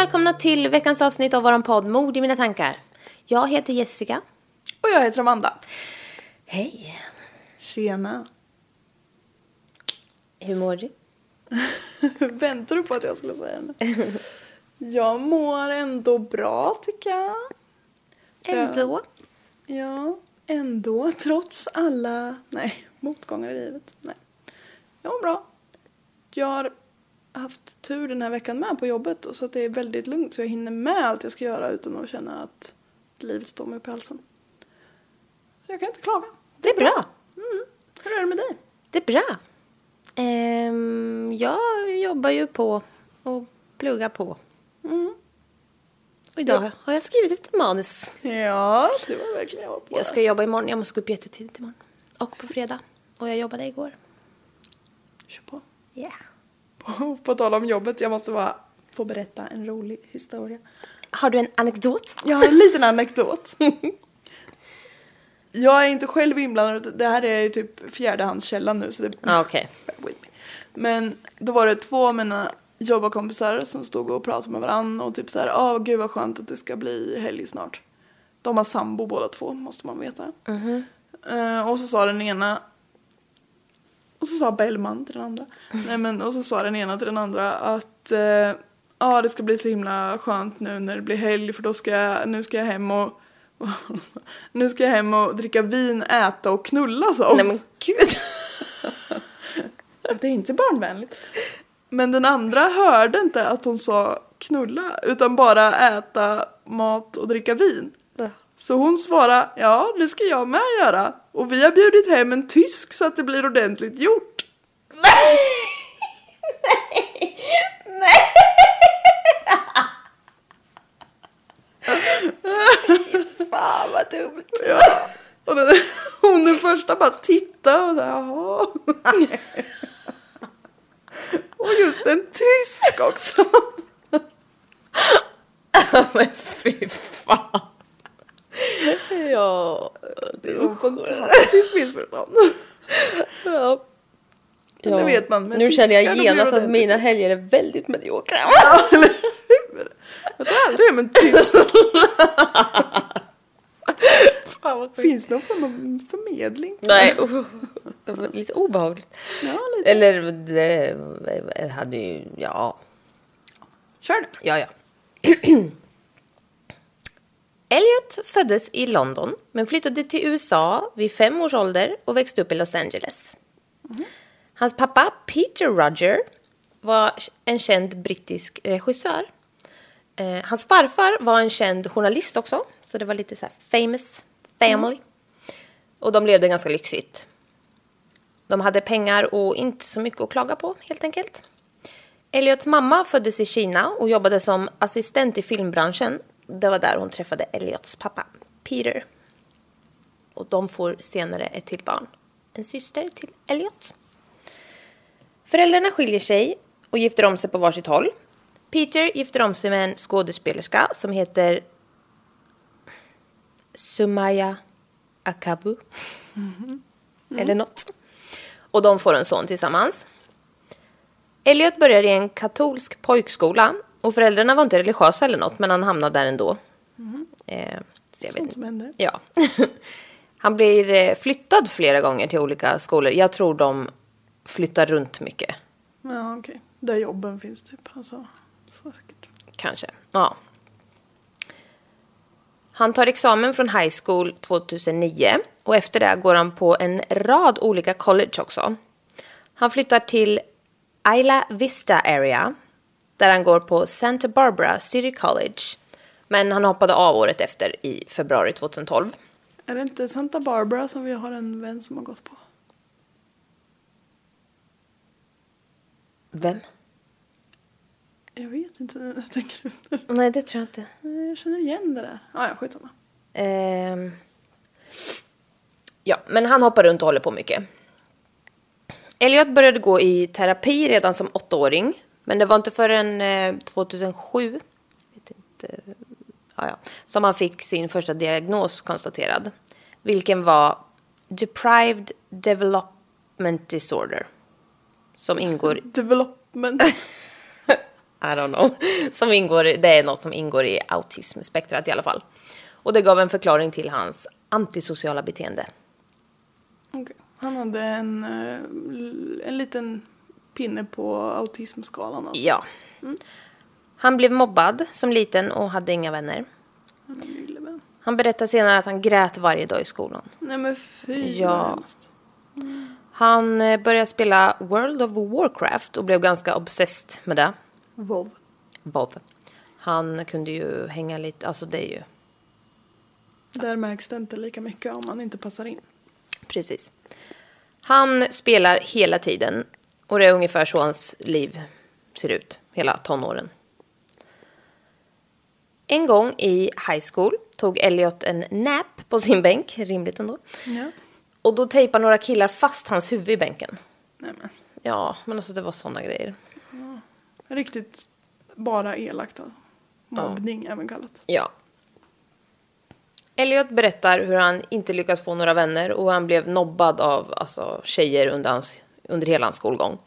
Välkomna till veckans avsnitt av våran podd Mord i mina tankar. Jag heter Jessica. Och jag heter Amanda. Hej. Tjena. Hur mår du? Väntar du på att jag skulle säga det? Jag mår ändå bra tycker jag. Ändå. Ja, ändå. Trots alla, nej, motgångar i livet. Nej. Jag mår bra. Har haft tur den här veckan med på jobbet och så att det är väldigt lugnt så jag hinner med allt jag ska göra utan att känna att livet står mig på halsen. Så jag kan inte klaga. Det är bra. Hur är det med dig? Det är bra. Ehm, jag jobbar ju på och pluggar på. Och idag har jag skrivit ett manus. Ja, det var verkligen jag på Jag ska jobba imorgon. Jag måste gå upp jättetidigt imorgon. Och på fredag. Och jag jobbade igår. Kör på. Yeah. På, tal om jobbet, jag måste bara få berätta en rolig historia. Har du en anekdot? Jag har en liten anekdot. Jag är inte själv inblandad, det här är typ fjärdehandskällan nu så det... With me. Men då var det två av mina jobbarkompisar som stod och pratade med varandra och typ så här, åh gud vad skönt att det ska bli helg snart. De har sambo båda två, måste man veta. Eh, och så sa den ena och så sa Bellman till den andra. Nej men och så sa den ena till den andra att eh, ja det ska bli så himla skönt nu när det blir helg för då ska jag, nu ska jag hem och nu ska jag hem och dricka vin, äta och knulla så. Nej men gud. Det är inte barnvänligt. Men den andra hörde inte att hon sa knulla utan bara äta mat och dricka vin. Så hon svarade ja det ska jag med göra och vi har bjudit hem en tysk så att det blir ordentligt gjort. Fan vad dumt. Och den, hon den första bara tittade och sa jaha. Och just en tysk också. men fy fan. Ja, det är Och Fantastiskt missförstånd. Ja. Men det vet man, men nu känner jag genast att mina helger är väldigt mediokra. Ja, eller hur? Jag tror aldrig det med en tysk. Finns det någon form av förmedling? Nej, var lite obehagligt. Ja, lite. Eller det hade ju, ja. Kör nu. Ja, ja. Elliot föddes i London men flyttade till USA vid fem års ålder och växte upp i Los Angeles. Hans pappa Peter Roger var en känd brittisk regissör. Eh, hans farfar var en känd journalist också, så det var lite så här famous family. Och de levde ganska lyxigt. De hade pengar och inte så mycket att klaga på helt enkelt. Elliots mamma föddes i Kina och jobbade som assistent i filmbranschen. Det var där hon träffade Elliots pappa, Peter. Och de får senare ett till barn, en syster till Elliot. Föräldrarna skiljer sig och gifter om sig på varsitt håll. Peter gifter om sig med en skådespelerska som heter Sumaya Akabu. Eller något. Och de får en son tillsammans. Elliot börjar i en katolsk pojkskola och föräldrarna var inte religiösa eller något men han hamnade där ändå. Eh, så jag Sånt som händer. Ja. Han blir eh, flyttad flera gånger till olika skolor. Jag tror de flyttar runt mycket. Ja, okej. Där jobben finns typ. Alltså, så säkert. Kanske. Ja. Han tar examen från high school 2009 och efter det går han på en rad olika college också. Han flyttar till Isla Vista area där han går på Santa Barbara City College. Men han hoppade av året efter i februari 2012. Är det inte Santa Barbara som vi har en vän som har gått på? Vem? Jag vet inte när jag tänker efter. Nej, det tror jag inte. Jag känner igen det där. Ah, ja, skitsamma. Ehm, ja, men han hoppar runt och håller på mycket. Elliot började gå i terapi redan som åttaåring. Men det var inte förrän eh, 2007 vet inte, ja, ja, som han fick sin första diagnos konstaterad. Vilken var Deprived Development Disorder. Som ingår Development. I don't know. Som ingår, det är något som ingår i autismspektrat i alla fall. Och det gav en förklaring till hans antisociala beteende. Okej. Han hade en, eh, en liten pinne på autismskalan. Alltså. Ja. Han blev mobbad som liten och hade inga vänner. Han berättar senare att han grät varje dag i skolan. Nej men fy Ja. hemskt. Han eh, började spela World of Warcraft och blev ganska obsessed med det. Vov. Bob. Han kunde ju hänga lite, alltså det är ju Där märks det inte lika mycket om man inte passar in. Precis. Han spelar hela tiden och det är ungefär så hans liv ser ut, hela tonåren. En gång i high school tog Elliot en nap på sin bänk, rimligt ändå. Ja. Och då tejpar några killar fast hans huvud i bänken. Nej men. Ja, men alltså det var sådana grejer. Riktigt bara elakt. Alltså. Mobbning även kallat. Ja. Elliot berättar hur han inte lyckats få några vänner och han blev nobbad av alltså, tjejer under, hans, under hela hans skolgång.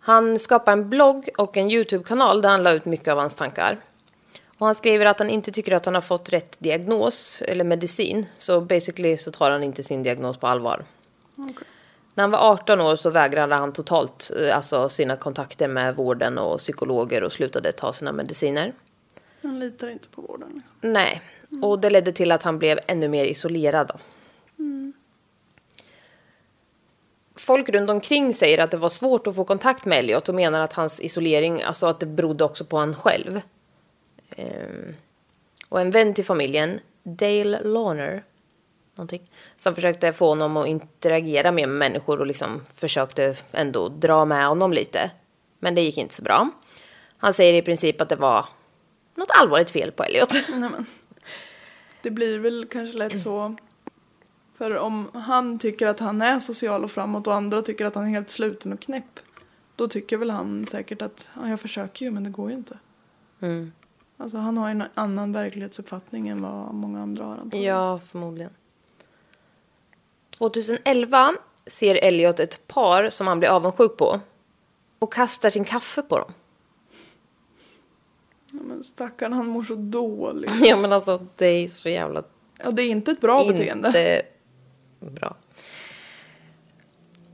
Han skapade en blogg och en YouTube-kanal där han la ut mycket av hans tankar. Och han skriver att han inte tycker att han har fått rätt diagnos eller medicin. Så basically så tar han inte sin diagnos på allvar. Okej. När han var 18 år så vägrade han totalt eh, alltså, sina kontakter med vården och psykologer och slutade ta sina mediciner. Han litar inte på vården. Liksom. Nej, och det ledde till att han blev ännu mer isolerad. Då. Folk runt omkring säger att det var svårt att få kontakt med Elliot och menar att hans isolering, alltså att det berodde också på han själv. Ehm, och en vän till familjen, Dale Lawner, någonting, som försökte få honom att interagera mer med människor och liksom försökte ändå dra med honom lite. Men det gick inte så bra. Han säger i princip att det var något allvarligt fel på Elliot. Nej, men. Det blir väl kanske lätt så. För om han tycker att han är social och framåt och andra tycker att han är helt sluten och knäpp. Då tycker väl han säkert att ja, jag försöker ju men det går ju inte. Mm. Alltså han har en annan verklighetsuppfattning än vad många andra har antagligen. Ja, förmodligen. 2011 ser Elliot ett par som han blir avundsjuk på och kastar sin kaffe på dem. Ja, men stackarn han mår så dåligt. Ja, men alltså det är så jävla Ja det är inte ett bra beteende. Bra.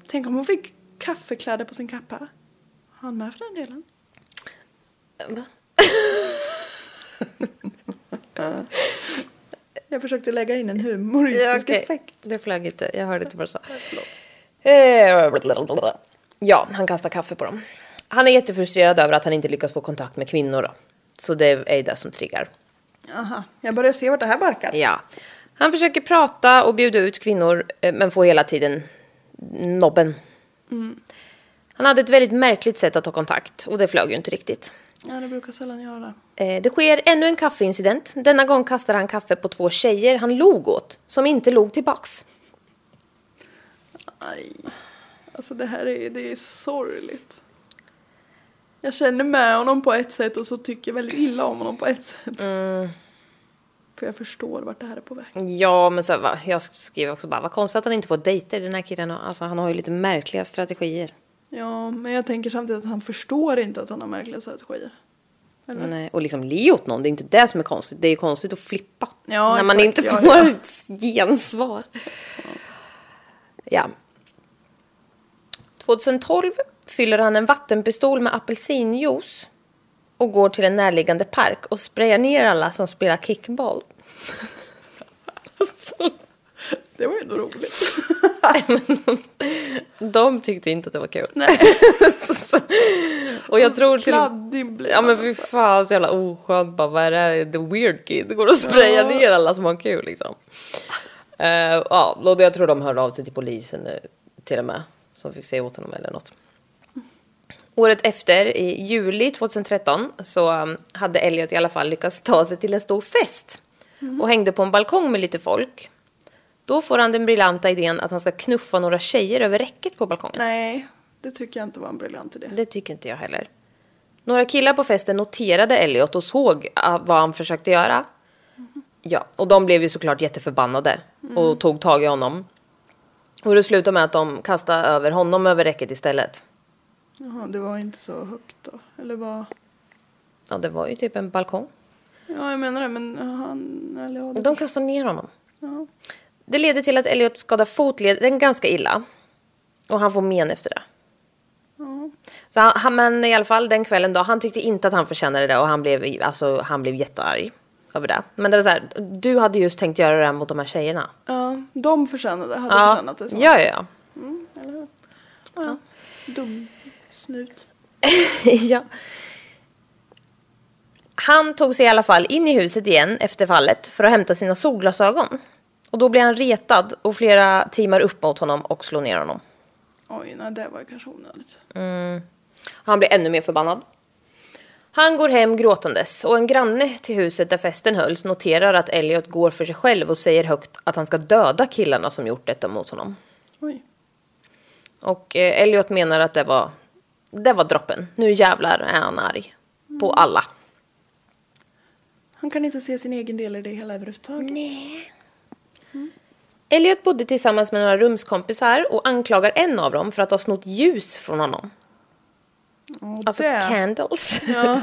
Tänk om hon fick kaffekläder på sin kappa. Han med för den delen. Va? Jag försökte lägga in en humoristisk okej. effekt. Det flög inte. Jag hörde inte vad du sa. Eh, Ja, han kastar kaffe på dem. Han är jättefrustrerad över att han inte lyckas få kontakt med kvinnor. Då. Så det är det som triggar. Aha, jag börjar se vart det här barkar. Ja. Han försöker prata och bjuda ut kvinnor eh, men får hela tiden nobben. Han hade ett väldigt märkligt sätt att ta kontakt och det flög ju inte riktigt. Ja, det brukar sällan göra det. Eh, Det sker ännu en kaffeincident. Denna gång kastar han kaffe på två tjejer han log åt, som inte log tillbaks. Aj. Alltså det här är, det är sorgligt. Jag känner med honom på ett sätt och så tycker jag väldigt illa om honom på ett sätt. För jag förstår vart det här är på väg. Ja, men så, va, jag skriver också bara, vad konstigt att han inte får dejter den här killen. Alltså, han har ju lite märkliga strategier. Ja, men jag tänker samtidigt att han förstår inte att han har märkliga strategier. Eller? Nej, och liksom le åt någon, det är inte det som är konstigt. Det är ju konstigt att flippa. Ja, när man exakt. inte Ja, får ja. ett gensvar. Ja. 2012 fyller han en vattenpistol med apelsinjuice och går till en närliggande park och sprayar ner alla som spelar kickball. Det var ändå roligt. De tyckte inte att det var kul. och jag tror till Kladdig Ja men fy alltså. fan så jävla oskönt bara vad är det här? The weird kid går och sprayar ner alla som har kul liksom. Eh, ja och jag tror de hörde av sig till polisen till och med. Som fick säga åt honom eller något. Året efter, i juli 2013, så um, hade Elliot i alla fall lyckats ta sig till en stor fest. Och hängde på en balkong med lite folk. Då får han den briljanta idén att han ska knuffa några tjejer över räcket på balkongen. Nej, det tycker jag inte var en briljant idé. Det tycker inte jag heller. Några killar på festen noterade Elliot och såg ah, vad han försökte göra. Ja, och de blev ju såklart jätteförbannade och tog tag i honom. Och det slutade med att de kastade över honom över räcket istället. Jaha, det var inte så högt då? Eller vad? Ja, det var ju typ en balkong. Ja, jag menar det, men han... Eller ja, det... De kastade ner honom. ja. Det leder till att Elliot skadar fotleden ganska illa. Och han får men efter det. Så han, han, men i alla fall den kvällen då, han tyckte inte att han förtjänade det och han blev, alltså, han blev jättearg över det. Men det är så här, du hade just tänkt göra det här mot de här tjejerna. ja, de förtjänade, hade Ja, förtjänat det. Så. ja, ja, ja. Eller hur? Ja, dum snut. ja. Han tog sig i alla fall in i huset igen efter fallet för att hämta sina solglasögon. Och då blev han retad och flera teamar upp mot honom och slog ner honom. Oj, nej det var ju kanske onödigt. Han blir ännu mer förbannad. Han går hem gråtandes och en granne till huset där festen hölls noterar att Elliot går för sig själv och säger högt att han ska döda killarna som gjort detta mot honom. Oj. Och eh, Elliot menar att det var, det var droppen. Nu jävlar är han arg. På alla. Han kan inte se sin egen del i det hela överhuvudtaget. Elliot bodde tillsammans med några rumskompisar och anklagar en av dem för att ha snott ljus från honom. Och Alltså det, candles. ja,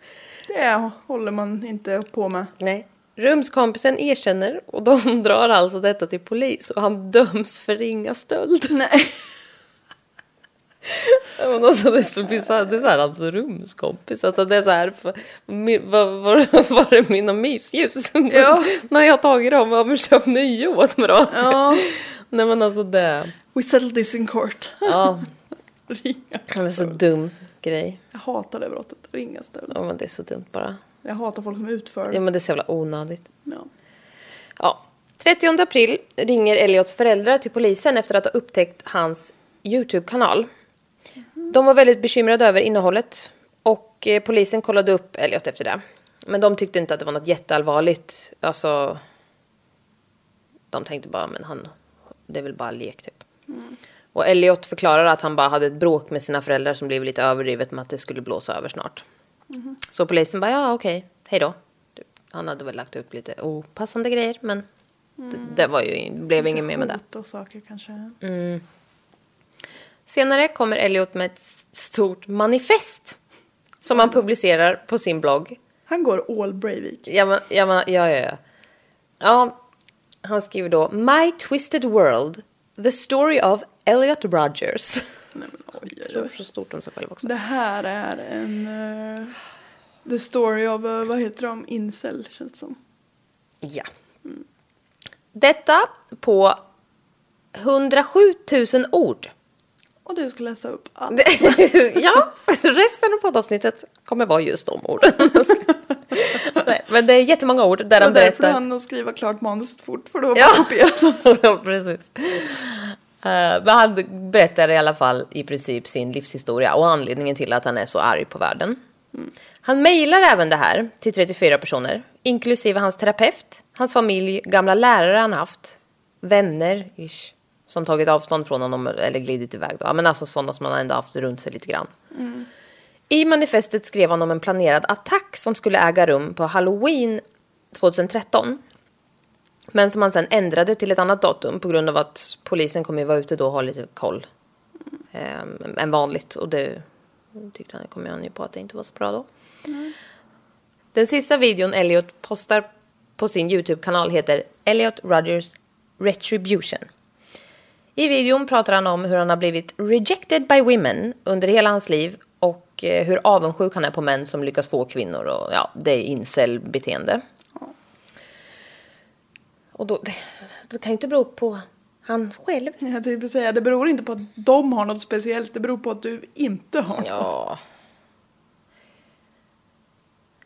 det håller man inte på med. Nej. Rumskompisen erkänner och de drar alltså detta till polis och han döms för ringa stöld. Nej. Ja, Men alltså det är så bisarrt, det är så här alltså rumskompis. Att det är så här, var, var, var är mina mysljus? Ja. När jag har tagit dem, ja men köp nya åt mig då. Ja. Nej men alltså det, We settled this in court. ja, Ringa det är så dum grej. Jag hatar det brottet. Ringa stöld. Ja men det är så dumt bara. Jag hatar folk som utför Ja det. men det är så jävla onödigt. Ja. Ja. 30 april ringer Elliots föräldrar till polisen efter att ha upptäckt hans YouTube-kanal. De var väldigt bekymrade över innehållet och eh, polisen kollade upp Elliot efter det. Men de tyckte inte att det var något jätteallvarligt. Alltså, de tänkte bara, men han, det är väl bara lek typ. Och Elliot förklarar att han bara hade ett bråk med sina föräldrar som blev lite överdrivet med att det skulle blåsa över snart. Så polisen bara, ja okej, hej då. Typ. Han hade väl lagt upp lite opassande grejer, men det, det var ju, blev inget mer med det. Saker kanske. Senare kommer Elliot med ett stort manifest som han publicerar på sin blogg. Han går all Breivik. Ja, men, ja, men, ja, ja, ja. ja, han skriver då My Twisted World, the story of Elliot Rogers. Nej, men, oj, oj, oj. så stort om sig själv också. Det här är en... eh, the story of, eh, vad heter de, incel känns det som. Ja. Detta på 107 000 ord. Och du ska läsa upp allt. ja, resten av poddavsnittet kommer vara just de orden. Nej, men det är jättemånga ord där Det var han därför berättar. han att skriva klart manuset fort, för då Ja. det ja, precis. Eh, men han berättar i alla fall i princip sin livshistoria och anledningen till att han är så arg på världen. Han mejlar även det här till 34 personer, inklusive hans terapeut, hans familj, gamla lärare han haft, vänner ish, som tagit avstånd från honom eller glidit iväg. Då. Men alltså sådana som han ändå haft runt sig lite grann. I manifestet skrev han om en planerad attack som skulle äga rum på halloween 2013. Men som han sen ändrade till ett annat datum på grund av att polisen kommer ju vara ute då och ha lite koll eh, än vanligt. Och det tyckte han, kom han ju på att det inte var så bra då. Den sista videon Elliot postar på sin YouTube-kanal heter Elliot Rogers Retribution. I videon pratar han om hur han har blivit rejected by women under hela hans liv och eh, hur avundsjuk han är på män som lyckas få kvinnor och ja, det är incel-beteende. Och då, det, det kan ju inte bero på han själv. Jag tänkte säga, det beror inte på att de har något speciellt, det beror på att du inte har något. Ja.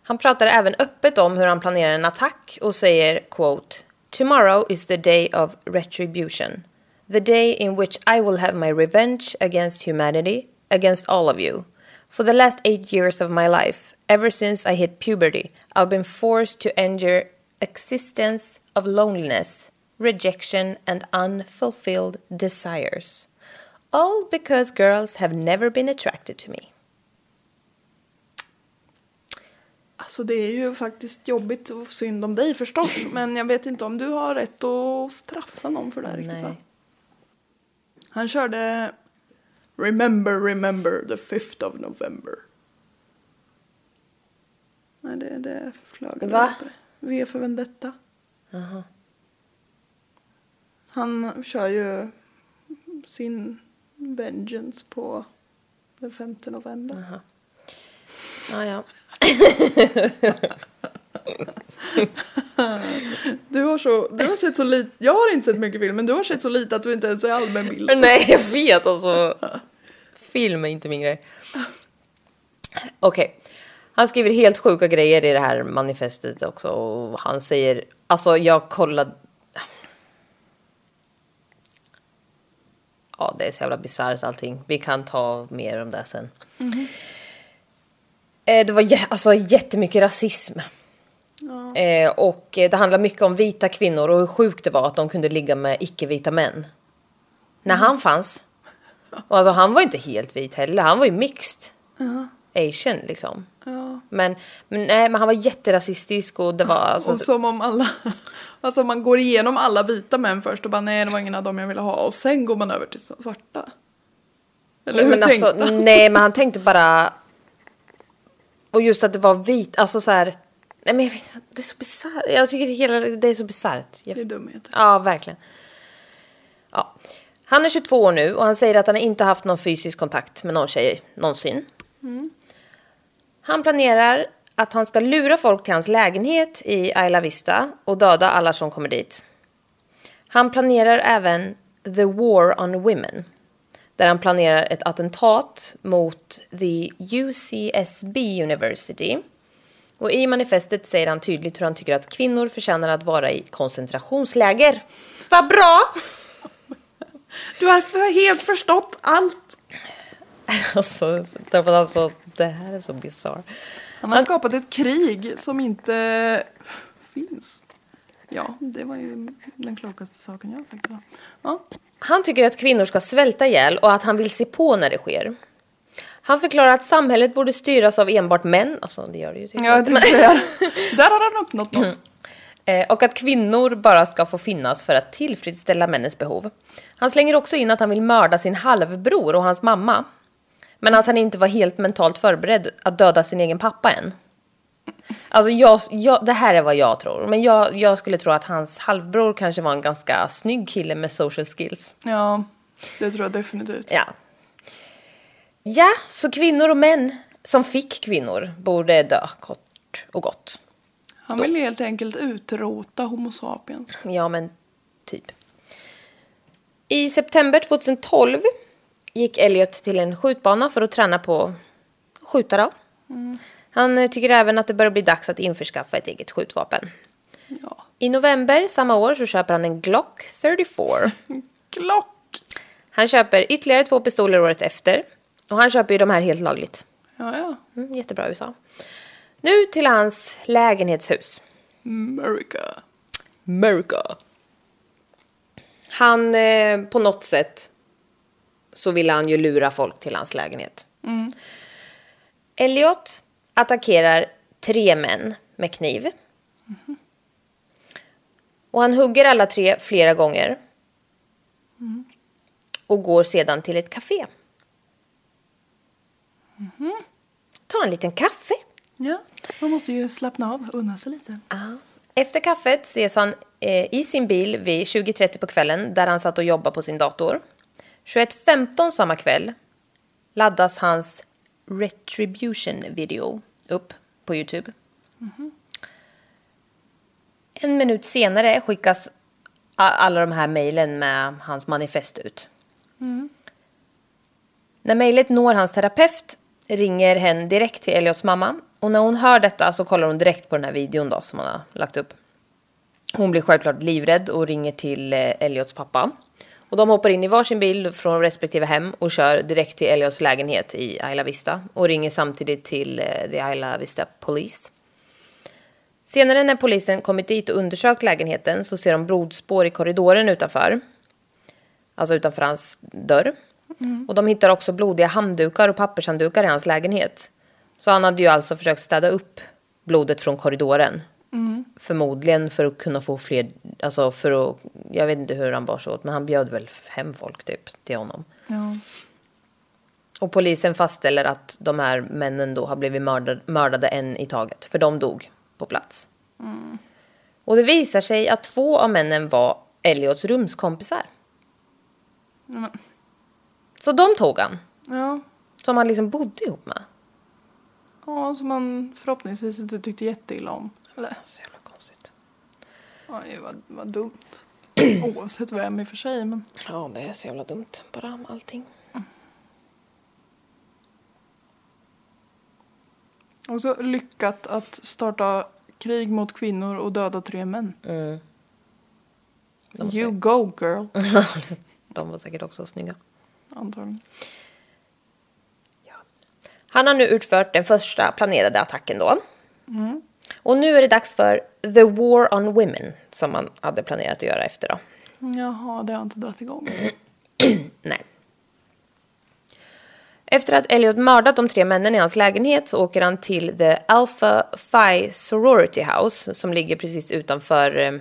Han pratar även öppet om hur han planerar en attack och säger quote Tomorrow is the day of retribution. The day in which I will have my revenge against humanity, against all of you. For the last eight years of my life, ever since I hit puberty, I've been forced to endure existence of loneliness, rejection, and unfulfilled desires. All because girls have never been attracted to me. Alltså det är ju faktiskt jobbigt och synd om dig förstås. men jag vet inte om du har rätt att straffa någon för det här riktigt va? Han körde Remember, remember the 5th of November. Nej, det, det flög Va? det. V för Vendetta. Han kör ju sin Vengeance på den 5 november. Ja, ja. Du har, så, du har sett så lite, jag har inte sett mycket film men du har sett så lite att du inte ens är allmänbild. Nej, jag vet alltså. Film är inte min grej. Okej. Han skriver helt sjuka grejer i det här manifestet också. Och han säger, alltså jag kollade... Ja, det är så jävla bisarrt allting. Vi kan ta mer om det sen. Eh, Det var alltså, jättemycket rasism. Eh, och det handlar mycket om vita kvinnor och hur sjukt det var att de kunde ligga med icke-vita män. När han fanns. Och alltså han var inte helt vit heller, han var ju mixed. Asian liksom. Men, men, nej, men han var jätterasistisk och det var alltså... Och som om alla, alltså man går igenom alla vita män först och bara nej det var ingen av dem jag ville ha och sen går man över till svarta. Eller hur men tänkte alltså, han? nej men han tänkte bara... Och just att det var vit, alltså så här... Nej men jag vet, det är så bisarrt. Jag tycker hela det är så bisarrt. Jag Det är dumheter. Ja, verkligen. Ja. Han är 22 år nu och han säger att han inte haft någon fysisk kontakt med någon tjej någonsin. Han planerar att han ska lura folk till hans lägenhet i Isla Vista och döda alla som kommer dit. Han planerar även The War on Women där han planerar ett attentat mot the UCSB University. Och i manifestet säger han tydligt hur han tycker att kvinnor förtjänar att vara i koncentrationsläger. Vad bra! Du har för helt förstått allt. Alltså, alltså, det här är så bisarrt. Han har skapat ett krig som inte finns. Ja, det var ju den klokaste saken jag har sagt. Ja. Han tycker att kvinnor ska svälta ihjäl och att han vill se på när det sker. Han förklarar att samhället borde styras av enbart män, alltså det gör det ju tydligen säga, där har han uppnått något. Eh, och att kvinnor bara ska få finnas för att tillfredsställa männens behov. Han slänger också in att han vill mörda sin halvbror och hans mamma. Men att han inte var helt mentalt förberedd att döda sin egen pappa än. Alltså jag, jag, det här är vad jag tror. Men jag, jag skulle tro att hans halvbror kanske var en ganska snygg kille med social skills. Ja, det tror jag definitivt. Ja. Ja, så kvinnor och män som fick kvinnor borde dö kort och gott. Han vill helt enkelt utrota Homo sapiens. Ja, men typ. I september 2012 gick Elliot till en skjutbana för att träna på att skjuta då. Han eh, tycker även att det börjar bli dags att införskaffa ett eget skjutvapen. Ja. I november samma år så köper han en Glock 34. Klock! Han köper ytterligare två pistoler året efter. Och han köper ju de här helt lagligt. Ja, ja. Mm, jättebra USA. Nu till hans lägenhetshus. America. America. Han, eh, på något sätt, så ville han ju lura folk till hans lägenhet. Elliot attackerar tre män med kniv. Och han hugger alla tre flera gånger. Och går sedan till ett café. Ta en liten kaffe. Ja, man måste ju slappna av, unna sig lite. Efter kaffet ses han eh, i sin bil vid 20.30 på kvällen där han satt och jobbade på sin dator. 21.15 samma kväll laddas hans Retribution video upp på Youtube. En minut senare skickas alla de här mejlen med hans manifest ut. När mejlet når hans terapeut ringer hen direkt till Elliots mamma. Och när hon hör detta så kollar hon direkt på den här videon då som han har lagt upp. Hon blir självklart livrädd och ringer till eh, Elliots pappa. Och de hoppar in i varsin bil från respektive hem och kör direkt till Elliots lägenhet i Isla Vista. Och ringer samtidigt till eh, The Isla Vista Police. Senare när polisen kommit dit och undersökt lägenheten så ser de blodspår i korridoren utanför. Alltså utanför hans dörr. Och de hittar också blodiga handdukar och pappershanddukar i hans lägenhet. Så han hade ju alltså försökt städa upp blodet från korridoren. Förmodligen för att kunna få fler, alltså för att, jag vet inte hur han bar sig åt, men han bjöd väl hem folk typ till honom. Ja. Och polisen fastställer att de här männen då har blivit mördade, mördade en i taget, för de dog på plats. Och det visar sig att två av männen var Elliots rumskompisar. Så de tog han, Ja. som han liksom bodde ihop med. ja, som man förhoppningsvis inte tyckte jätteilla om. Eller? Så jävla konstigt. Ja, det var, var dumt. Oavsett vem i och för sig, men... Ja, det är så jävla dumt bara allting. Och så lyckat att starta krig mot kvinnor och döda tre män. Var, You säkert, go girl. de var säkert också snygga. Antagligen. Han har nu utfört den första planerade attacken då. Och nu är det dags för The War on Women som man hade planerat att göra efter då. Jaha, det har inte dragit igång. Nej. Efter att Elliot mördat de tre männen i hans lägenhet så åker han till The Alpha Phi Sorority House som ligger precis utanför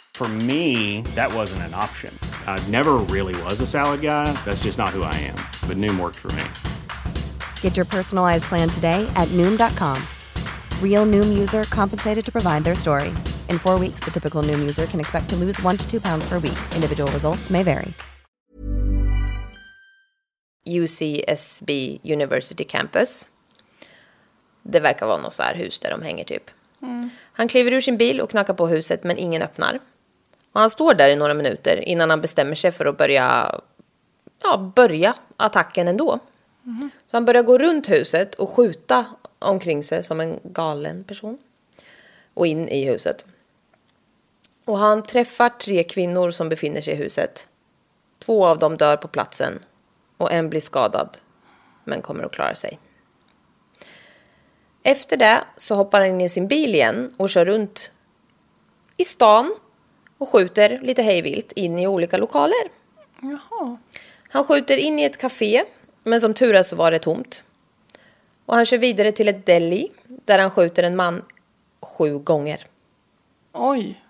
For me, that wasn't an option. I never really was a salad guy. That's just not who I am. But Noom worked for me. Get your personalized plan today at Noom.com. Real Noom user compensated to provide their story. In four weeks, the typical Noom user can expect to lose one to two pounds per week. Individual results may vary. UCSB University Campus. Det verkar vara något så här hus där de hänger typ. Mm. Han kliver ur sin bil och knackar på huset men ingen öppnar. Och han står där i några minuter innan han bestämmer sig för att börja, ja, börja attacken ändå. Så han börjar gå runt huset och skjuta omkring sig som en galen person. Och in i huset. Och han träffar tre kvinnor som befinner sig i huset. Två av dem dör på platsen och en blir skadad men kommer att klara sig. Efter det så hoppar han in i sin bil igen och kör runt i stan och skjuter lite hejvilt in i olika lokaler. Jaha. Han skjuter in i ett café, men som tur är så var det tomt. Och han kör vidare till ett deli där han skjuter en man sju gånger. Oj.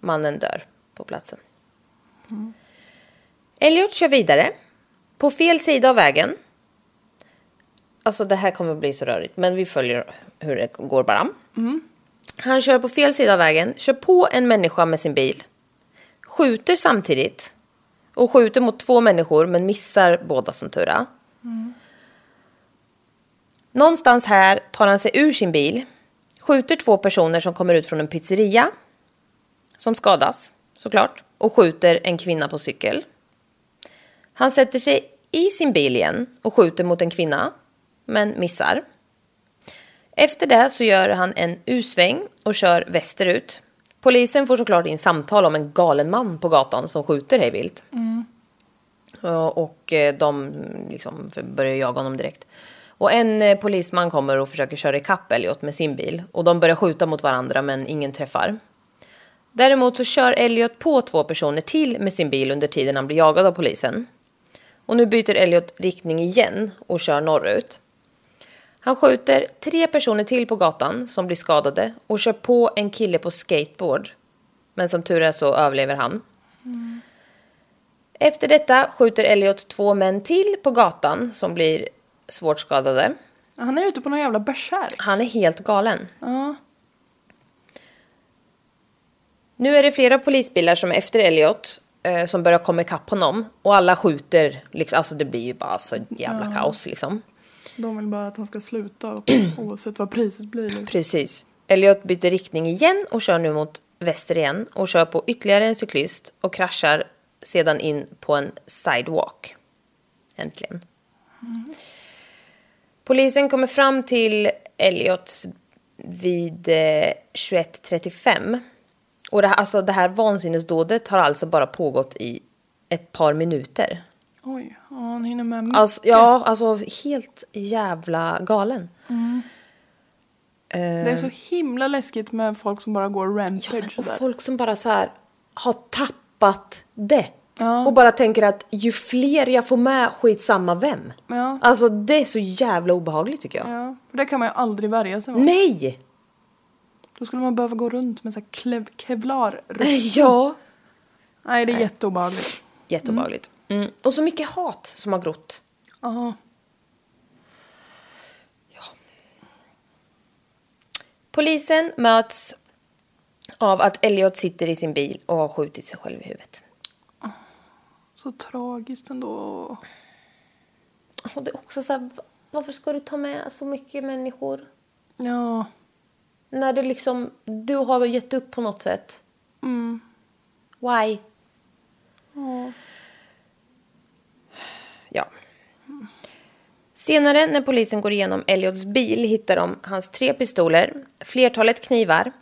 mannen dör på platsen. Elliot kör vidare. På fel sida av vägen. Alltså det här kommer bli så rörigt, men vi följer hur det går bara. Han kör på fel sida av vägen, kör på en människa med sin bil. Skjuter samtidigt. Och skjuter mot två människor, men missar båda som tur är. Någonstans här tar han sig ur sin bil. Skjuter två personer som kommer ut från en pizzeria. Som skadas, såklart. Och skjuter en kvinna på cykel. Han sätter sig i sin bil igen och skjuter mot en kvinna, men missar. Efter det så gör han en U-sväng och kör västerut. Polisen får såklart in samtal om en galen man på gatan som skjuter hej vilt. Ja, Och eh, de liksom börjar jaga honom direkt. Och en eh, polisman kommer och försöker köra ikapp Elliot med sin bil. Och de börjar skjuta mot varandra men ingen träffar. Däremot så kör Elliot på två personer till med sin bil under tiden han blir jagad av polisen. Och nu byter Elliot riktning igen och kör norrut. Han skjuter tre personer till på gatan som blir skadade och kör på en kille på skateboard. Men som tur är så överlever han. Efter detta skjuter Elliot två män till på gatan som blir svårt skadade. Han är ute på någon jävla bärsärk. Han är helt galen. Ja. Nu är det flera polisbilar som är efter Elliot eh, som börjar komma ikapp honom. Och alla skjuter, liksom, alltså det blir ju bara så jävla kaos liksom. De vill bara att han ska sluta och- oavsett vad priset blir. Liksom. Precis. Elliot byter riktning igen och kör nu mot väster igen och kör på ytterligare en cyklist och kraschar sedan in på en sidewalk. Äntligen. Polisen kommer fram till Elliot vid eh, 21.35. Och det här, alltså det här vansinnesdådet har alltså bara pågått i ett par minuter. Oj, ja, han hinner med mycket. Alltså, ja, alltså helt jävla galen. Det är så himla läskigt med folk som bara går Ja, rampage men, och sådär. folk som bara så här har tappat det. Ja. Och bara tänker att ju fler jag får med, skitsamma vem. Ja. Alltså det är så jävla obehagligt tycker jag. Ja, för det kan man ju aldrig värja sig mot. Nej! Då skulle man behöva gå runt med så här klev, kevlar Ja. Nej, det är jätteobehagligt. Jätteobehagligt. Mm. Och så mycket hat som har grott. Ja. Polisen möts av att Elliot sitter i sin bil och har skjutit sig själv i huvudet. Så tragiskt ändå. Och det är också så här, varför ska du ta med så mycket människor? Ja. När det liksom, du har gett upp på något sätt. Mm. Why? Ja. Ja. Senare när polisen går igenom Elliots bil hittar de hans tre pistoler, flertalet knivar,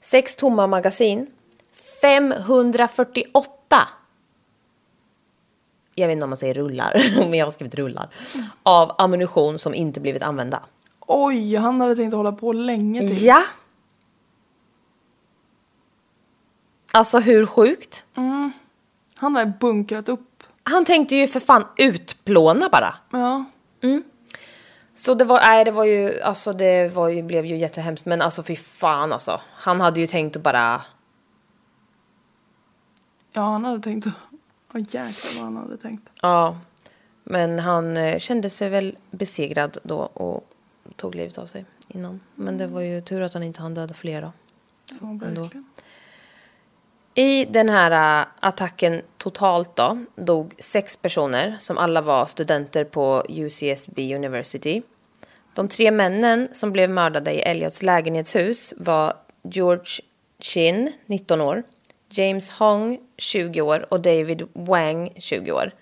sex tomma magasin, 548 jag vet inte om man säger rullar, men jag har skrivit rullar, av ammunition som inte blivit använda. Oj, han hade tänkt hålla på länge till. Ja! Alltså hur sjukt? Han har bunkrat upp. Han tänkte ju för fan utplåna bara. Ja. Så det var, nej det var ju, alltså det var ju, blev ju jättehemskt men alltså fy fan alltså. Han hade ju tänkt att bara, Ja, han hade tänkt att... Åh jäklar vad han hade tänkt. ja. Men han eh, kände sig väl besegrad då och tog livet av sig innan. Men det var ju tur att han inte hann döda flera. Ja, verkligen. I den här äh, attacken totalt då dog sex personer som alla var studenter på UCSB University. De tre männen som blev mördade i Elliots lägenhetshus var George Chin, 19 år, James Hong, 20 år och David Wang, 20 år.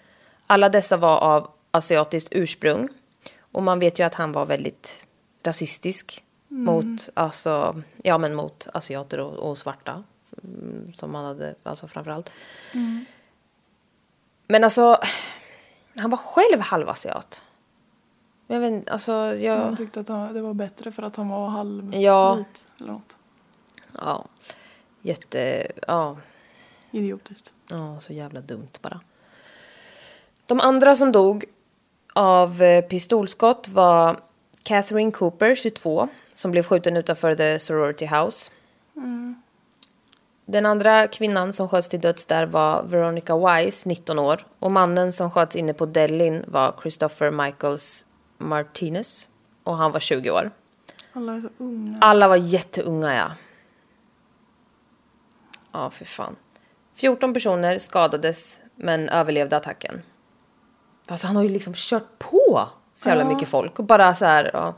Alla dessa var av asiatiskt ursprung och man vet ju att han var väldigt rasistisk mot, alltså, ja, men mot asiater och, och svarta mm, som han hade, alltså framförallt. Men alltså, han var själv halvasiat. Jag vet inte, alltså jag... Han tyckte att han- det var bättre för att han var halvvit Ja. eller något. Ja, jätte, ja, Idiotiskt. ja, så jävla dumt bara. De andra som dog av eh, pistolskott var Catherine Cooper, 22, som blev skjuten utanför The Sorority House. Den andra kvinnan som sköts till döds där var Veronica Wise, 19 år. Och mannen som sköts inne på Delin var Christopher Michaels Martinez. Och han var 20 år. Alla är så unga. Alla var jätteunga, ja. Ja, för fan. 14 personer skadades, men överlevde attacken. Alltså han har ju liksom kört på så jävla mycket folk. Och bara så här, ja.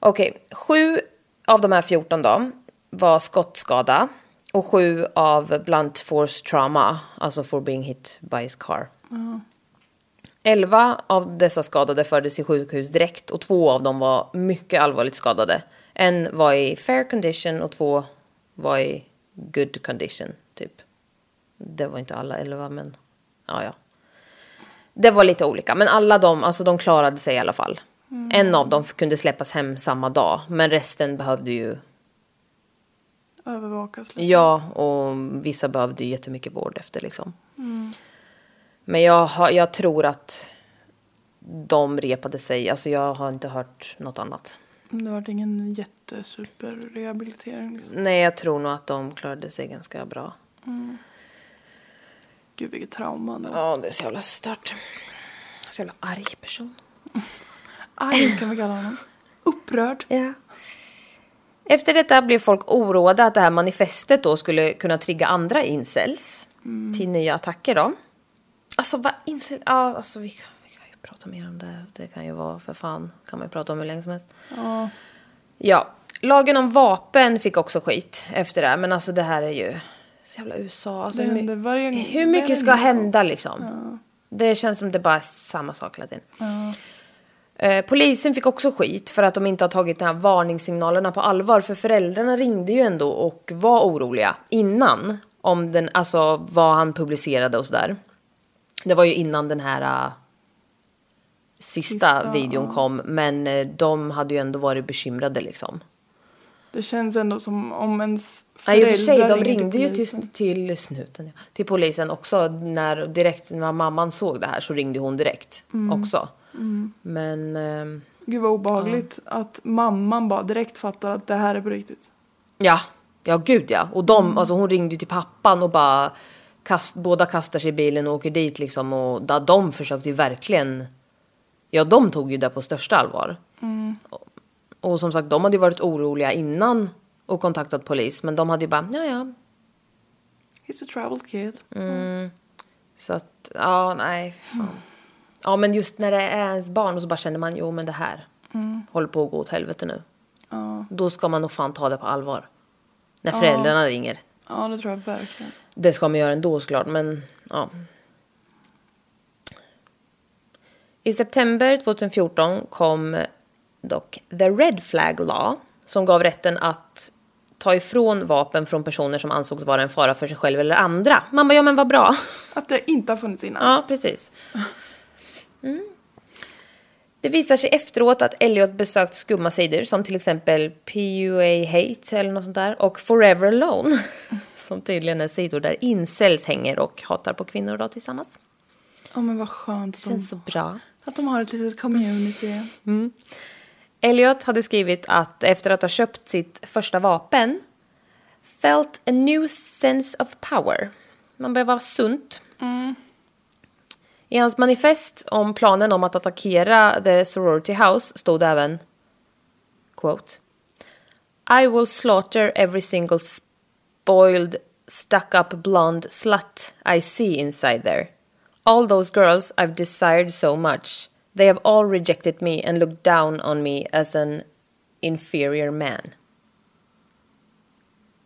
Okej, sju av de här 14 då var skottskada. Och sju av blunt force trauma, alltså for being hit by his car. 11 av dessa skadade fördes till sjukhus direkt och två av dem var mycket allvarligt skadade. En var i fair condition och två var i good condition, typ. Det var inte alla 11, men ja, ja. Det var lite olika, men alla de, alltså de klarade sig i alla fall. En av dem kunde släppas hem samma dag, men resten behövde ju, Övervakas lite. ja, och vissa behövde jättemycket vård efter liksom. Men jag, har, jag tror att de repade sig, alltså jag har inte hört något annat. Det var ingen jättesuperrehabilitering. Liksom. Nej, jag tror nog att de klarade sig ganska bra. Gud vilket trauma. Var. Ja, det är så jävla stört. Så jävla arg person. Arg kan vi kalla honom. Upprörd. Ja. Efter detta blev folk oroade att det här manifestet då skulle kunna trigga andra incels till nya attacker då. Alltså vad incel... Ja, alltså vi kan, vi kan ju prata mer om det. Det kan ju vara för fan, kan man ju prata om hur länge som helst. Ja. Ja, lagen om vapen fick också skit efter det här. Men alltså det här är ju så jävla USA. Alltså, hur, händer varje- hur mycket ska hända liksom? Det känns som det bara är samma sak hela tiden. Eh, polisen fick också skit för att de inte har tagit de här varningssignalerna på allvar. För föräldrarna ringde ju ändå och var oroliga innan. Om den, alltså vad han publicerade och sådär. Det var ju innan den här äh, sista, Sista, videon kom. Men eh, de hade ju ändå varit bekymrade liksom. Det känns ändå som om ens Nej, i och för sig, föräldrar de ringde ju till, till snuten, till polisen också. När, direkt när mamman såg det här så ringde hon direkt Mm. också. Men ehm, Gud vad obehagligt att mamman bara direkt fattar att det här är på riktigt. ja, ja gud ja. Och de, alltså hon ringde till pappan och bara kast, båda kastar sig i bilen och åker dit liksom. Och där de försökte ju verkligen, ja de tog ju det på största allvar. Och, och som sagt, de hade ju varit oroliga innan och kontaktat polis. Men de hade ju bara, ja ja, He's a troubled kid. Så att, ja, nej. Fan. Ja, men just när det är ens barn och så bara känner man, jo men det här håller på att gå åt helvete nu. Då ska man nog fan ta det på allvar. När föräldrarna ringer. Ja, det tror jag verkligen. Det ska man göra ändå såklart, men ja. I september 2014 kom dock The Red Flag Law som gav rätten att ta ifrån vapen från personer som ansågs vara en fara för sig själv eller andra. Man bara, ja men vad bra. Att det inte har funnits innan. Ja, precis. Mm. Det visar sig efteråt att Elliot besökt skumma sidor som till exempel PUA Hate eller något sånt där och Forever Alone som tydligen är sidor där incels hänger och hatar på kvinnor då tillsammans. Ja, men vad skönt Det att de, känns så bra. att de har ett litet community. Elliot hade skrivit att efter att ha köpt sitt första vapen felt a new sense of power. Man börjar vara sunt. I hans manifest om planen om att attackera the sorority house stod även quote I will slaughter every single spoiled stuck up blonde slut I see inside there. All those girls I've desired so much. They have all rejected me and looked down on me as an inferior man.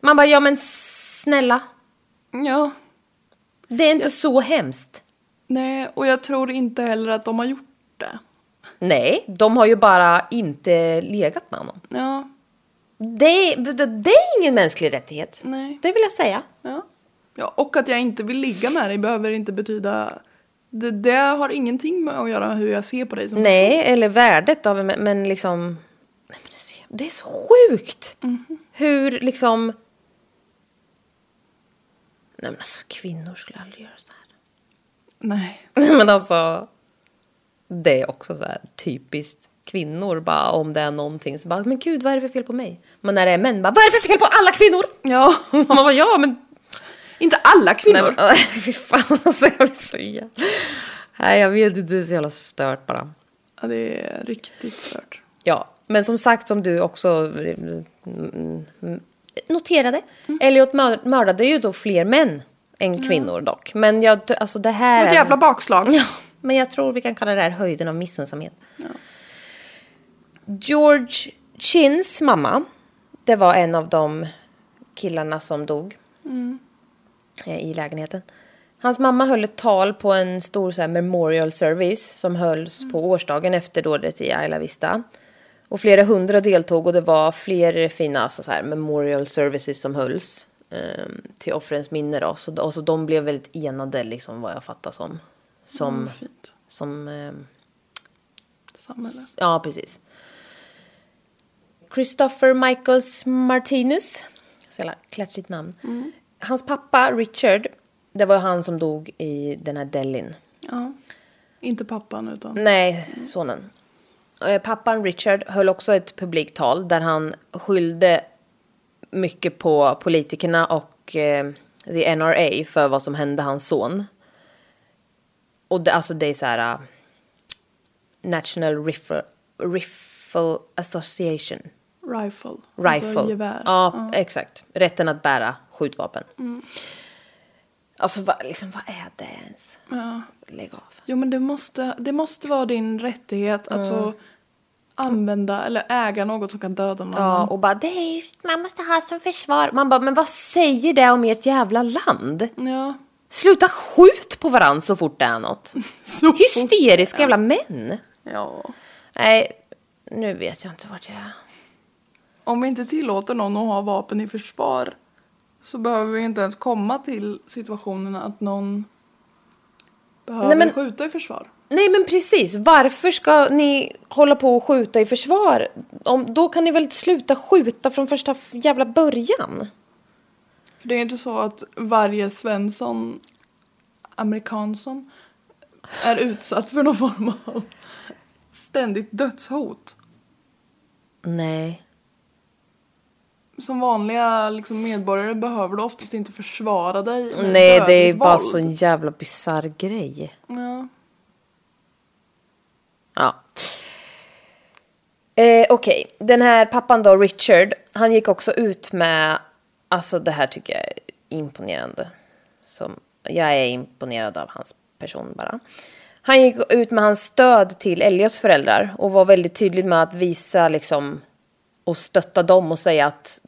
Man bara, ja men snälla. Ja, Det är inte så hemskt. Nej, och jag tror inte heller att de har gjort det. Nej, de har ju bara inte legat med honom. Ja, Det, det, det är ingen mänsklig rättighet. Nej. Det vill jag säga. ja. ja. Och att jag inte vill ligga med dig behöver inte betyda... Det, det har ingenting med att göra hur jag ser på dig som Nej, eller värdet av men, men liksom... Nej, men det, är så, det är så sjukt! Hur liksom... Nej men alltså kvinnor skulle aldrig göra så här. Nej. men alltså... Det är också så här typiskt kvinnor bara om det är någonting så bara men gud vad är det för fel på mig? Men när det är män bara vad är det för fel på alla kvinnor? Ja. Man bara ja men Inte alla kvinnor. Nej, men, fy fan alltså jag blir så jävla... Nej jag vet inte, det är så jävla stört bara. Ja, det är riktigt stört. Ja, men som sagt som du också mm, mm, noterade. Elliot mör- mördade ju då fler män än kvinnor dock. Men jag, alltså det här... Ett jävla bakslag. Ja, men jag tror vi kan kalla det här höjden av missunnsamhet. George Chins mamma, det var en av de killarna som dog eh, i lägenheten. Hans mamma höll ett tal på en stor så här, memorial service som hölls på årsdagen efter dådet i Isla Vista. Och flera hundra deltog och det var fler fina alltså, så här, memorial services som hölls till offrens minne. Då. Så, och så de blev väldigt enade, liksom, vad jag fattar som. Som, Mm, fint. som eh, Samhälle. Ja, precis. Christopher Michaels Martinus. Så jävla klatschigt namn. Hans pappa Richard, det var han som dog i den här delin. Ja. Inte pappan utan... Nej, sonen. Eh, Pappan Richard höll också ett publiktal där han skyllde mycket på politikerna och eh, the NRA för vad som hände hans son. Och det, alltså det är så här... Uh, National Rifle, Rifle Association. Rifle. Rifle. Alltså gevär. Ja, exakt. Rätten att bära skjutvapen. Alltså vad, liksom, vad är det ens? Ja. Lägg av. Jo men det måste, det måste vara din rättighet att få använda eller äga något som kan döda någon Ja, och bara det är, ju- man måste ha som försvar. Man bara, men vad säger det om ert jävla land? Ja. Sluta skjut på varandra så fort det är något. Så fort. Hysteriska jävla män. Ja. Nej, nu vet jag inte vart jag är. Om vi inte tillåter någon att ha vapen i försvar så behöver vi inte ens komma till situationen att någon behöver Nej, men- skjuta i försvar. Nej men precis, varför ska ni hålla på och skjuta i försvar? Om, då kan ni väl sluta skjuta från första jävla början? För det är inte så att varje Svensson, amerikansson, är utsatt för någon form av ständigt dödshot. Nej. Som vanliga liksom, medborgare behöver du oftast inte försvara dig Nej, det är bara våld. så en jävla bisarr grej. Ja. Eh, Okej, den här pappan då, Richard, han gick också ut med, alltså det här tycker jag är imponerande. Som, jag är imponerad av hans person bara. Han gick ut med hans stöd till Elliots föräldrar och var väldigt tydlig med att visa liksom och stötta dem och säga att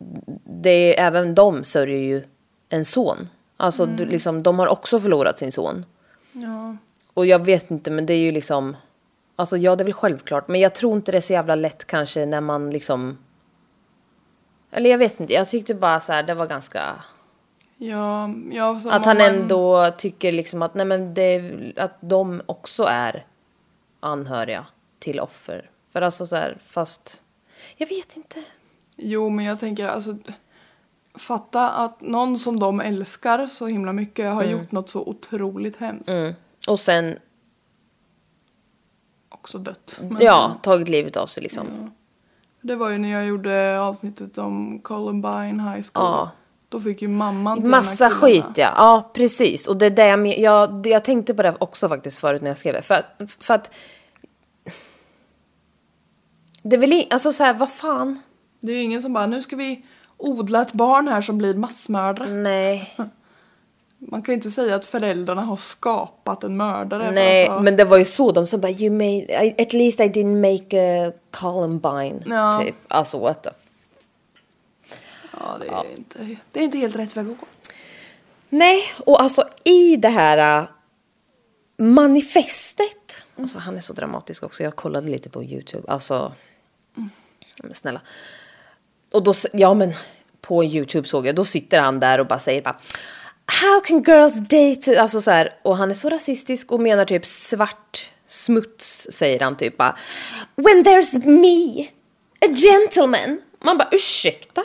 det är, även de sörjer ju en son. Alltså du, liksom, de har också förlorat sin son. ja. Och jag vet inte, men det är ju liksom... Alltså ja, det är väl självklart. Men jag tror inte det är så jävla lätt kanske när man liksom... Eller jag vet inte, jag tyckte bara så här, det var ganska... Ja, ja, Att han man- ändå tycker liksom att, nej men det, att de också är anhöriga till offer. För alltså så här, fast... Jag vet inte. Jo, men jag tänker alltså... Fatta att någon som de älskar så himla mycket har Mm. gjort något så otroligt hemskt. Och sen, Också dött. Men ja, tagit livet av sig liksom. Det var ju när jag gjorde avsnittet om Columbine High School. Ja. Då fick ju mamman till Massa skit ja, ja precis. Och det är det jag, men- jag, jag tänkte på det också faktiskt förut när jag skrev det. För, för att... Det är väl in, alltså så här, vad fan. Det är ju ingen som bara, nu ska vi odla ett barn här som blir massmördare. Nej, Man kan inte säga att föräldrarna har skapat en mördare. nej, alltså- men det var ju så. De sa bara, you made, I, at least I didn't make a Columbine. Ja. Typ. Alltså what the Ja, det är, Inte, det är inte helt rätt väg att gå. Nej, och alltså i det här äh, manifestet. Alltså han är så dramatisk också. Jag kollade lite på YouTube. Alltså, men snälla. Och då, ja men på YouTube såg jag, då sitter han där och bara säger bara How can girls date? Alltså så här, och han är så rasistisk och menar typ svart smuts, säger han typ bara. When there's me, a gentleman. Man bara ursäkta?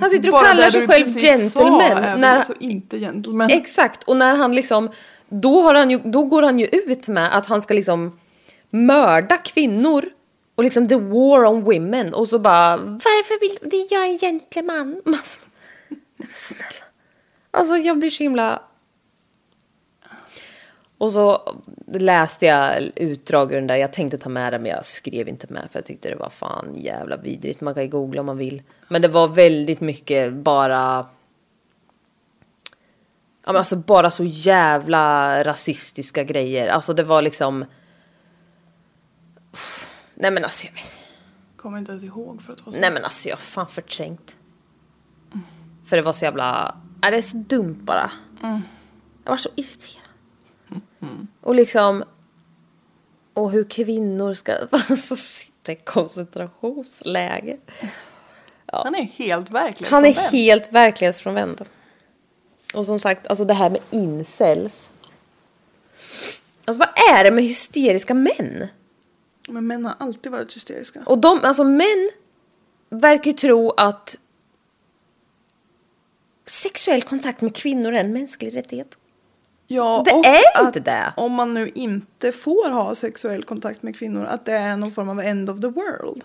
Han sitter och Bara kallar sig själv gentleman. Sa, är när, väl så inte gentleman. Exakt, och när han liksom, då, har han ju, då går han ju ut med att han ska liksom mörda kvinnor Och liksom the war on women. Och så bara, varför vill det är jag en gentleman? Alltså, snälla. Alltså jag blir så himla... Och så läste jag utdrag ur den där. Jag tänkte ta med det men jag skrev inte med för jag tyckte det var fan jävla vidrigt. Man kan ju googla om man vill. Men det var väldigt mycket bara... Ja men alltså bara så jävla rasistiska grejer. Alltså det var liksom... Nej men alltså jag vet Kommer inte ens ihåg för att vara så. Nej men alltså jag har fan förträngt. För det var så jävla... Ja, det är så dumt bara. Jag var så irriterad. Och liksom... Och hur kvinnor ska alltså, sitta i koncentrationsläger. Han är helt verkligen Han är helt verklighetsfrånvänd. Och som sagt, alltså det här med incels. Alltså vad är det med hysteriska män? Men män har alltid varit hysteriska. Och de, alltså män verkar ju tro att sexuell kontakt med kvinnor är en mänsklig rättighet. Ja, Det och är inte det. Om man nu inte får ha sexuell kontakt med kvinnor, att det är någon form av end of the world.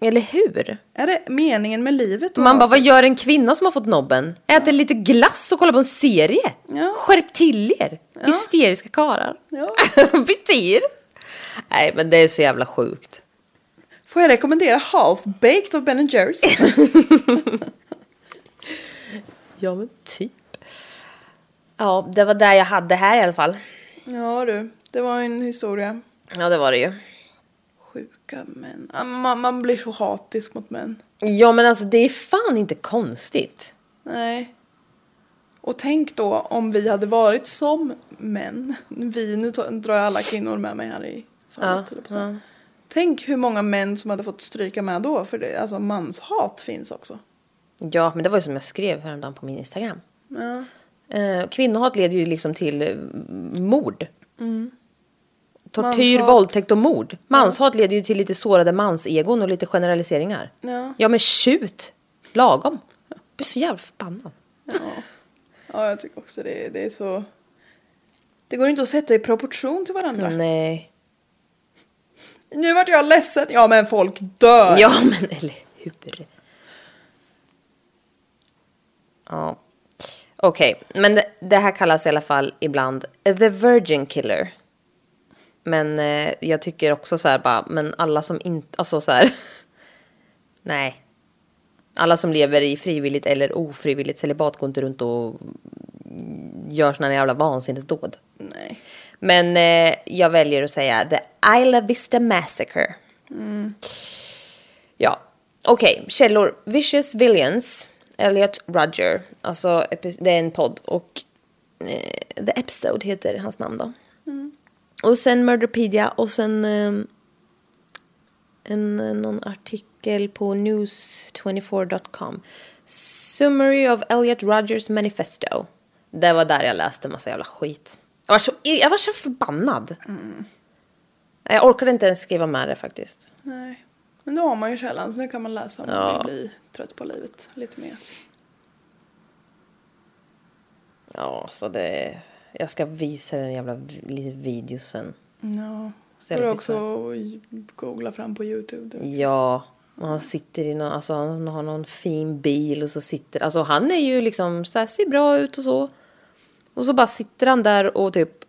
Eller hur? Är det meningen med livet? Man bara, vad gör en kvinna som har fått nobben? Äter lite glass och kollar på en serie? Ja. Skärp till er! Hysteriska karlar. Ja. Byt er! Nej men det är så jävla sjukt. Får jag rekommendera Half Baked av Ben Jerrys? Ja men typ. Ja, det var där jag hade här i alla fall. ja du, det var en historia. Ja det var det ju. Sjuka män. Ja, Man, man blir så hatisk mot män. Ja men alltså det är fan inte konstigt. Nej. Och tänk då om vi hade varit som män. Vi, nu drar jag alla kvinnor med mig här i fallet. att säga. Tänk hur många män som hade fått stryka med då. För det, alltså manshat finns också. Ja men det var ju som jag skrev häromdagen på min Instagram. Ja. Eh, kvinnohat leder ju liksom till eh, mord. Tortyr, Mm. Manshat. våldtäkt och mord. Manshat leder ju till lite sårade mansegon och lite generaliseringar. Ja. Ja men tjut! Lagom. Jag blir så jävla förbannad. ja, jag tycker också det, det är så... Det går inte att sätta i proportion till varandra. Nej. Nu vart jag ledsen. Ja men folk dör. Ja men eller hur. Ja. Okej, men det, det här kallas i alla fall ibland the virgin killer. Men eh, jag tycker också så här bara, men alla som inte, alltså så här. nej. Alla som lever i frivilligt eller ofrivilligt celibat går inte runt och gör såna här jävla vansinnesdåd. Nej. Men eh, jag väljer att säga The Isla Vista Massacre. Ja, okej. Källor. Vicious Villains. Elliot Roger. Alltså, det är en podd. Och eh, The Episode heter hans namn då. Och sen Murderpedia och sen eh, en, någon artikel på news24.com. Summary of Elliot Rogers Manifesto. Det var där jag läste massa jävla skit. Jag var så, jag var så förbannad. Jag orkade inte ens skriva med det faktiskt. Nej. Men nu har man ju källan så nu kan man läsa om man Ja. vill bli trött på livet lite mer. Ja, så det... Jag ska visa den jävla vi- videosen. Ja. Får du också googla fram på Youtube. Du. Ja, han sitter i någon, alltså han har någon fin bil och så sitter, alltså han är ju liksom så här, ser bra ut och så. Och så bara sitter han där och typ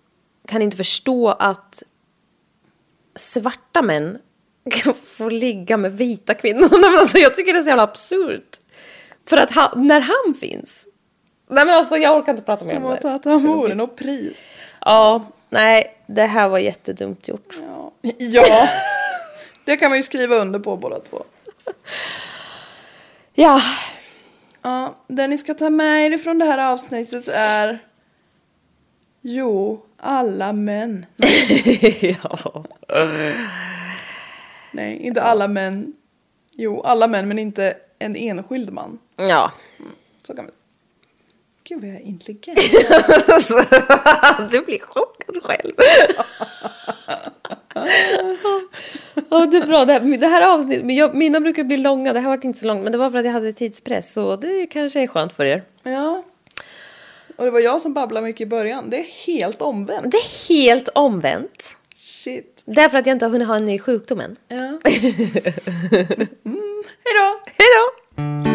kan inte förstå att svarta män får ligga med vita kvinnor. Nej, men alltså, jag tycker det är så jävla absurt. För att han, när han finns. Nej men alltså jag orkar inte prata mer Som om det. att han vore något pris. Ja, nej det här var jättedumt gjort. Ja. ja. Det kan man ju skriva under på båda två. Ja, Ja, det ni ska ta med er från det här avsnittet är Jo, alla män. ja. Nej, inte alla män. Jo, alla män men inte en enskild man. Ja. Så kan vi. Gud vad jag är intelligent. du blir chockad själv. ja, det är bra. Det här, det här avsnittet, jag, mina brukar bli långa. Det här var inte så långt, men det var för att jag hade tidspress. Så det kanske är skönt för er. Ja. Och det var jag som babblade mycket i början. Det är helt omvänt. Det är helt omvänt. Shit. Därför att jag inte har hunnit ha en ny sjukdom än. Ja. mm, hej då! Hej då!